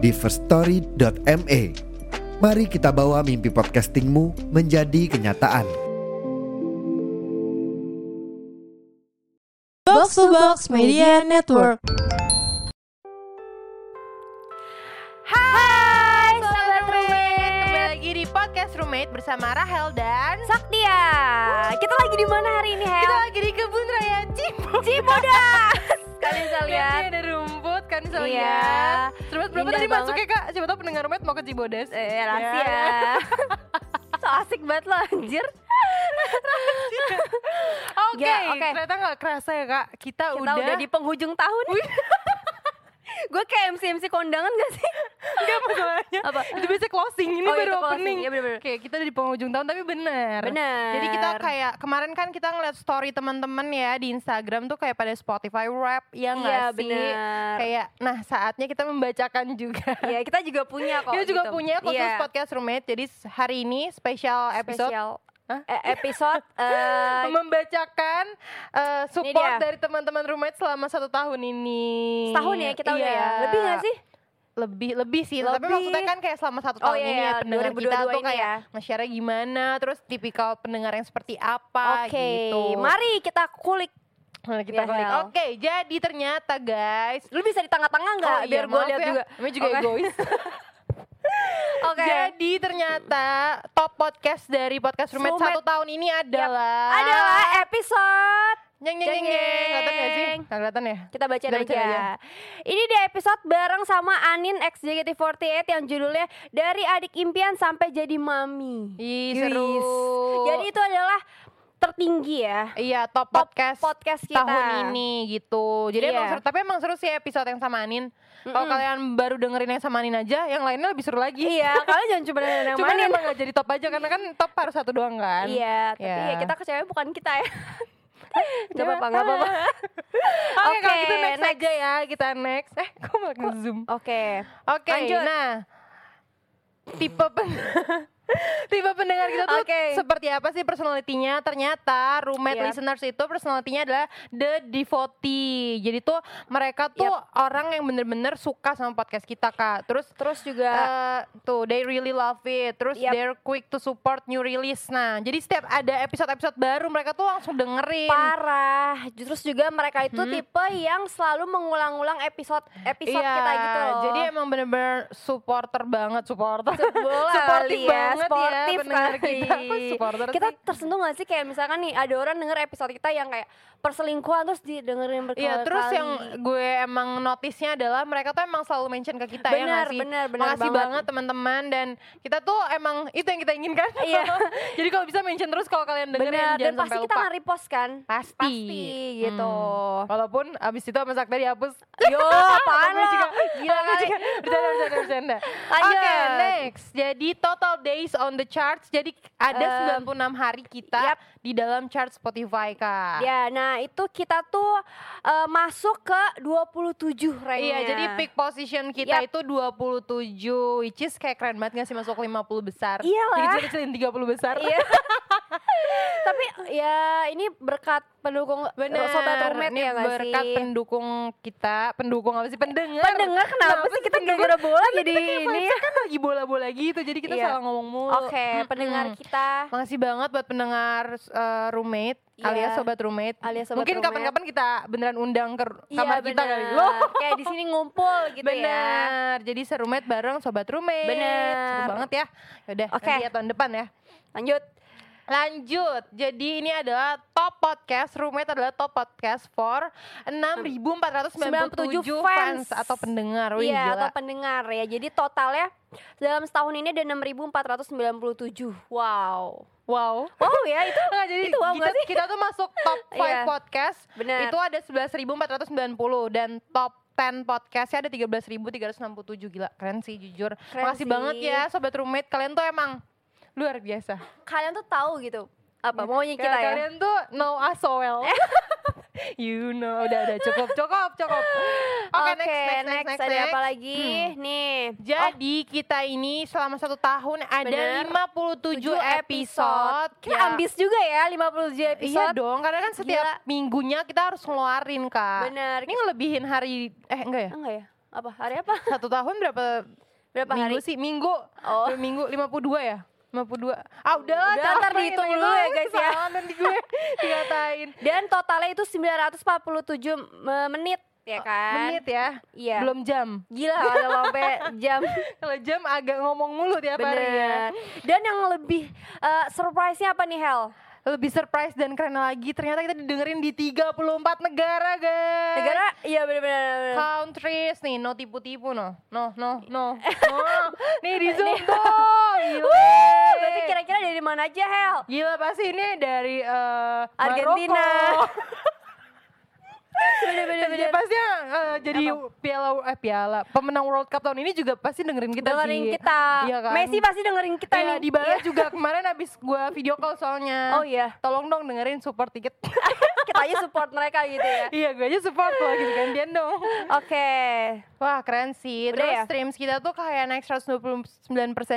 di firststory.me. Mari kita bawa mimpi podcastingmu menjadi kenyataan. Box to Box Media Network. Hai, Sobat Roommate Kembali lagi di podcast Roommate bersama Rahel dan Saktia. Kita lagi di mana hari ini, Hel? Kita lagi di kebun raya Cibodas. Kalian bisa Lihat ada rumput kan bisa Iya. lihat Terus berapa Indah tadi banget. masuknya kak? Siapa tau pendengar Roommate mau ke Cibodas Eh, rahasia. Ya. so asik banget lo anjir. Oke, oke. ternyata gak kerasa ya kak Kita, Kita udah, di penghujung tahun. Gue kayak MC-MC kondangan gak sih? Enggak masalahnya Apa? Itu biasanya closing, ini Oh, baru itu closing. opening Iya, bener-bener. Oke, kita udah di penghujung tahun tapi bener Bener. Jadi kita kayak kemarin kan kita ngeliat story teman-teman ya di Instagram tuh kayak pada Spotify rap ya nggak Iya, sih? bener. Kayak nah saatnya kita membacakan juga. Iya, kita juga punya kok. kita juga gitu. punya khusus Iya. podcast roommate. Jadi hari ini spesial episode Spesial. Hah? Eh, episode eh, membacakan eh, support dari teman-teman roommate selama satu tahun ini. setahun ya kita udah Iya. ya. Lebih gak sih? lebih lebih sih tapi Lebih. maksudnya kan kayak selama satu Oh, tahun iya, ini iya, ya pendengar kita 2022 tuh ini kayak ya. nge-share gimana terus tipikal pendengar yang seperti apa Oke, gitu mari kita kulik. Nah, kita balik. Hel. Oke, jadi ternyata guys. Lu bisa di tengah-tengah nggak? Oh, iya, biar gue lihat ya. juga. Namanya juga Oke. egois. Oke. Jadi ternyata top podcast dari podcast Roommate. satu tahun ini adalah Adalah episode Jeng jeng jeng jeng. Kelihatan gak sih? Kelihatan ya? Kita Kita aja. aja. Ini di episode bareng sama Anin ex JKT48 yang judulnya Dari Adik Impian Sampai Jadi Mami. Ih, seru. Jadi itu adalah tertinggi ya. Iya, top, Top podcast, podcast kita. tahun ini gitu. Jadi Iya. emang seru, tapi emang seru sih episode yang sama Anin. Kalau Mm-mm. kalian baru dengerin yang sama Anin aja, yang lainnya lebih seru lagi. Iya, kalian jangan cuma dengerin yang Cuma Anin. emang gak jadi top aja karena kan top harus satu doang kan. Iya, tapi Iya. ya kita kecewa bukan kita ya. Gak apa-apa, gak apa-apa. Oke, kalau gitu next, next. aja ya kita next. Eh, kok malah nge-zoom? Oke. Oke, lanjut. nah tipe pen tipe pendengar kita tuh Oke. seperti apa sih personalitinya? Ternyata roommate Yap. listeners itu personalitinya adalah the devotee. Jadi tuh mereka tuh orang yang bener-bener suka sama podcast kita kak. Terus Terus juga eh, tuh they really love it. Terus Yap. they're quick to support new release. Nah, jadi setiap ada episode-episode baru mereka tuh langsung dengerin. parah. Terus juga mereka itu Hmm. tipe yang selalu mengulang-ulang episode episode Iya, kita gitu loh. Jadi emang bener-bener supporter banget, supporter. Bola Supportive ya, banget ya sportif pendengar kali. kita. Kok supporter kita sih? tersentuh gak sih kayak misalkan nih ada orang denger episode kita yang kayak perselingkuhan terus didengerin berkali-kali. Iya, terus yang gue emang notisnya adalah mereka tuh emang selalu mention ke kita ya Benar, nggak sih? benar, benar Makasih banget. banget teman-teman dan kita tuh emang itu yang kita inginkan. Iya. Jadi kalau bisa mention terus kalau kalian dengerin benar dan jangan pasti sampai kita nge-repost kan? Pasti. Pasti gitu. Hmm. Walaupun abis itu sama Sakta dihapus. Yo, apaan lo? Gila kali. Bercanda, bercanda, bercanda. Oke, next. Jadi total days on the charts. Jadi ada Em, 96 hari kita yap. di dalam chart Spotify, Kak. Ya, nah itu kita tuh eh, masuk ke 27 ranknya. Iya, jadi pick position kita Yap. itu 27 which is kayak keren banget gak sih masuk 50 besar. Iyalah. Dikecil-kecilin 30 besar. Iya. Tapi ya ini berkat pendukung Bener. sobat Ini ya gak berkat sih? pendukung kita, pendukung apa sih? Pendengar. Pendengar kenapa sih kita gara-gara bola jadi ini ya? kan lagi bola-bola gitu, jadi kita Iya. salah ngomong mulu. Oke, Mm-mm. pendengar kita Makasih banget buat pendengar uh, roommate Iya. alias sobat roommate. Alias sobat Mungkin kapan-kapan kita beneran undang ke Iya, kamar kita bener. kali. Loh. Kayak di sini ngumpul gitu ya. Bener. Jadi seroommate bareng sobat roommate. Bener. Seru banget ya. Yaudah, Oke. nanti ya tahun depan ya. Lanjut. Lanjut. Jadi ini adalah top podcast. Roommate adalah top podcast for 6.497 fans. fans. atau pendengar. Wih, iya, gila. atau pendengar ya. Jadi totalnya dalam setahun ini ada 6497. Wow. Wow. Wow ya itu Nggak, jadi Itu wow kita, sih? kita tuh masuk top 5 Iya. podcast Benar. itu ada 11.490 dan top 10 podcastnya ada 13.367 gila keren sih jujur Keren makasih sih. banget ya sobat roommate kalian tuh emang luar biasa Kalian tuh tahu gitu apa maunya Kayak kita ya? kalian tuh know us so well you know udah udah cukup cukup cukup oke Oke, next next next next, ada next. apa lagi? Nih. Jadi kita ini selama satu tahun ada Bener. 57 tujuh episode. Kita Ya. ambis juga ya 57 Iya episode. dong, karena kan setiap Gila. minggunya kita harus ngeluarin kak. Bener. Ini ngelebihin hari, eh enggak ya? Enggak ya? Apa? Hari apa? Satu tahun berapa Berapa minggu hari? sih? Minggu. Oh. Minggu 52 ya? 52. Ah udah, Udah, ntar dihitung hitung dulu ya, guys, ya. nanti gue dikatain. Dan totalnya itu 947 me- menit ya kan? Menit ya, Iya. belum jam. Gila kalau sampai jam Kalau jam agak ngomong mulu tiap hari ya. Dan yang lebih eh, surprise-nya apa nih Hel? Lebih surprise dan keren lagi, ternyata kita didengerin di 34 negara guys. Negara? Iya bener-bener. countries nih, no tipu-tipu no, no, no, no, no. nih di zoom tuh, gila. Berarti kira-kira dari mana aja Hel? Gila pasti ini dari eh, Argentina. Bener-bener. Ya, pasti eh, jadi piala eh piala pemenang World Cup tahun ini juga pasti dengerin kita dengerin sih. kita. Iya kan? Messi pasti dengerin kita Iya, nih. di Bala Iya. juga kemarin abis gua video call soalnya. Oh iya. Tolong dong dengerin support tiket. kita aja support mereka gitu ya. iya, gue aja support loh gitu gantian dong. Oke. Wah, keren sih. Udah Terus ya? streams kita tuh kayak naik 129%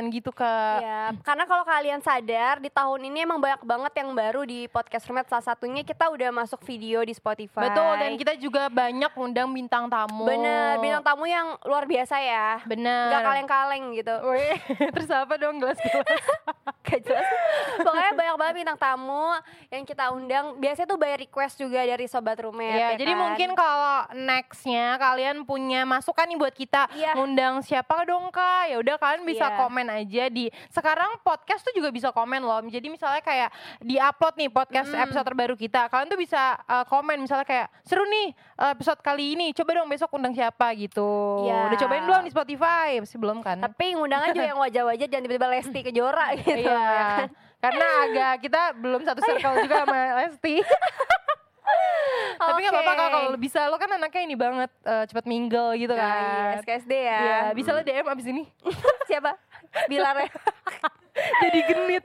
gitu, Kak. Ya, karena kalau kalian sadar di tahun ini emang banyak banget yang baru di podcast Roommate salah satunya kita udah masuk video di Spotify. Betul, dan kita juga banyak undang bintang tamu. Bener, bintang tamu yang luar biasa ya. Bener. Gak kaleng-kaleng gitu. Wih, terus apa dong gelas-gelas? Gak jelas. Pokoknya banyak banget bintang tamu yang kita undang. Biasanya tuh by request juga dari sobat roommate. Ya, ya jadi kan? mungkin kalau nextnya kalian punya masukan nih buat kita Iya. ngundang siapa dong kak? Ya udah kalian bisa Iya. komen aja di sekarang podcast tuh juga bisa komen loh. Jadi misalnya kayak di upload nih podcast Hmm. episode terbaru kita, kalian tuh bisa uh, komen misalnya kayak seru nih uh, episode kali ini, coba dong besok undang siapa gitu. Iya. Udah cobain belum di Spotify? Masih belum kan? Tapi ngundangnya juga yang wajah-wajah jangan tiba-tiba Lesti Kejora gitu. Iya. ya kan? Karena agak kita belum satu circle juga sama Lesti. Tapi nggak apa-apa kak kalau bisa lo kan anaknya ini banget eh, cepet mingle gitu Nah, kan. iya, SKSD ya. Iya, bisa lo DM abis ini. Siapa? Bilar ya. Jadi genit.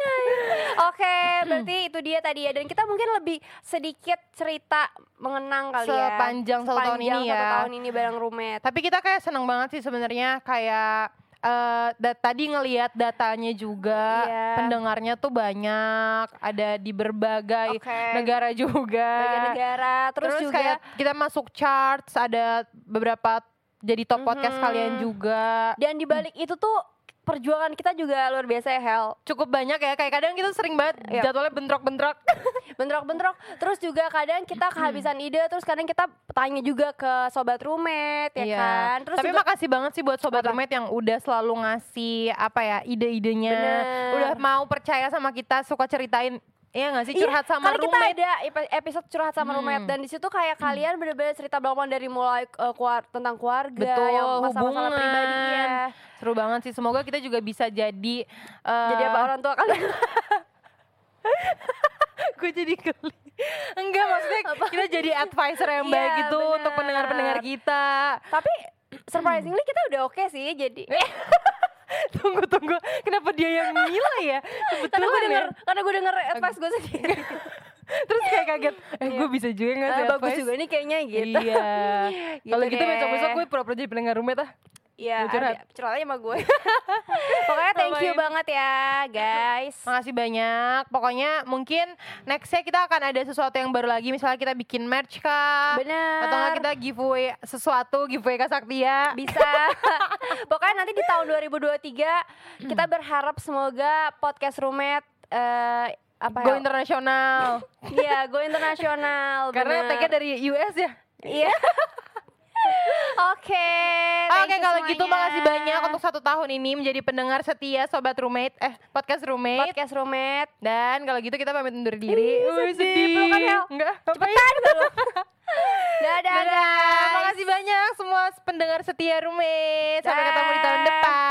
Oke, berarti itu dia tadi ya. Dan kita mungkin lebih sedikit cerita mengenang kali ya. Sepanjang satu tahun Sepanjang ini satu ya. tahun ini bareng roommate. Tapi kita kayak seneng banget sih sebenarnya kayak eh da- tadi ngelihat datanya juga Iya. pendengarnya tuh banyak ada di berbagai Oke. negara juga Negara-negara. Terus, Terus, juga kayak kita masuk charts ada beberapa jadi top podcast Mhm. kalian juga dan di balik itu tuh perjuangan kita juga luar biasa ya Hel. cukup banyak ya kayak kadang kita sering banget Iya. jadwalnya bentrok-bentrok Bentrok-bentrok. Terus juga kadang kita kehabisan ide. Terus kadang kita tanya juga ke sobat roommate ya Iya. kan. Terus Tapi juga, makasih banget sih buat sobat Apa? roommate yang udah selalu ngasih apa ya ide-idenya, udah mau percaya sama kita, suka ceritain Iya gak sih Iya, curhat sama karena kita ada epi- episode curhat sama Hmm. roommate dan di situ kayak kalian bener-bener cerita belakang dari mulai uh, keluar tentang keluarga, Betul, yang masalah-masalah hubungan. pribadi ya. Seru banget sih. Semoga kita juga bisa jadi eh, Jadi apa orang tua kalian? gue jadi geli. Enggak maksudnya kita jadi advisor yang Iya, baik gitu bener. untuk pendengar-pendengar kita. Tapi surprisingly kita udah oke sih jadi. tunggu tunggu, kenapa dia yang nilai ya? karena gue denger, ya. karena gue denger advice gue sendiri. Terus kayak kaget, eh gue bisa juga nggak sih Ah, bagus juga nih kayaknya gitu. Iya. Gitu Kalau gitu deh. besok-besok gue pura-pura jadi pendengar roommate ah. Iya, curhat. curhat aja sama gue. Pokoknya thank you banget ya guys. Makasih banyak. Pokoknya mungkin nextnya kita akan ada sesuatu yang baru lagi. Misalnya kita bikin merch kah? Bener. Atau nggak kita giveaway sesuatu, giveaway Kak Saktia. bisa pokoknya nanti di tahun 2023 kita berharap semoga podcast roommate eh, apa Go ya internasional. Iya, go internasional Karena tagnya dari US ya. iya Oke, Oke thank you kalau gitu makasih banyak untuk satu tahun ini menjadi pendengar setia Sobat Roommate Eh podcast Roommate. Podcast roommate. Dan kalau gitu kita pamit undur diri. Ih, sedih, pelukan, Hel. Enggak Cepetan. dulu. Dadah, Dadah, makasih banyak semua pendengar setia Roommate. Sampai ketemu di tahun depan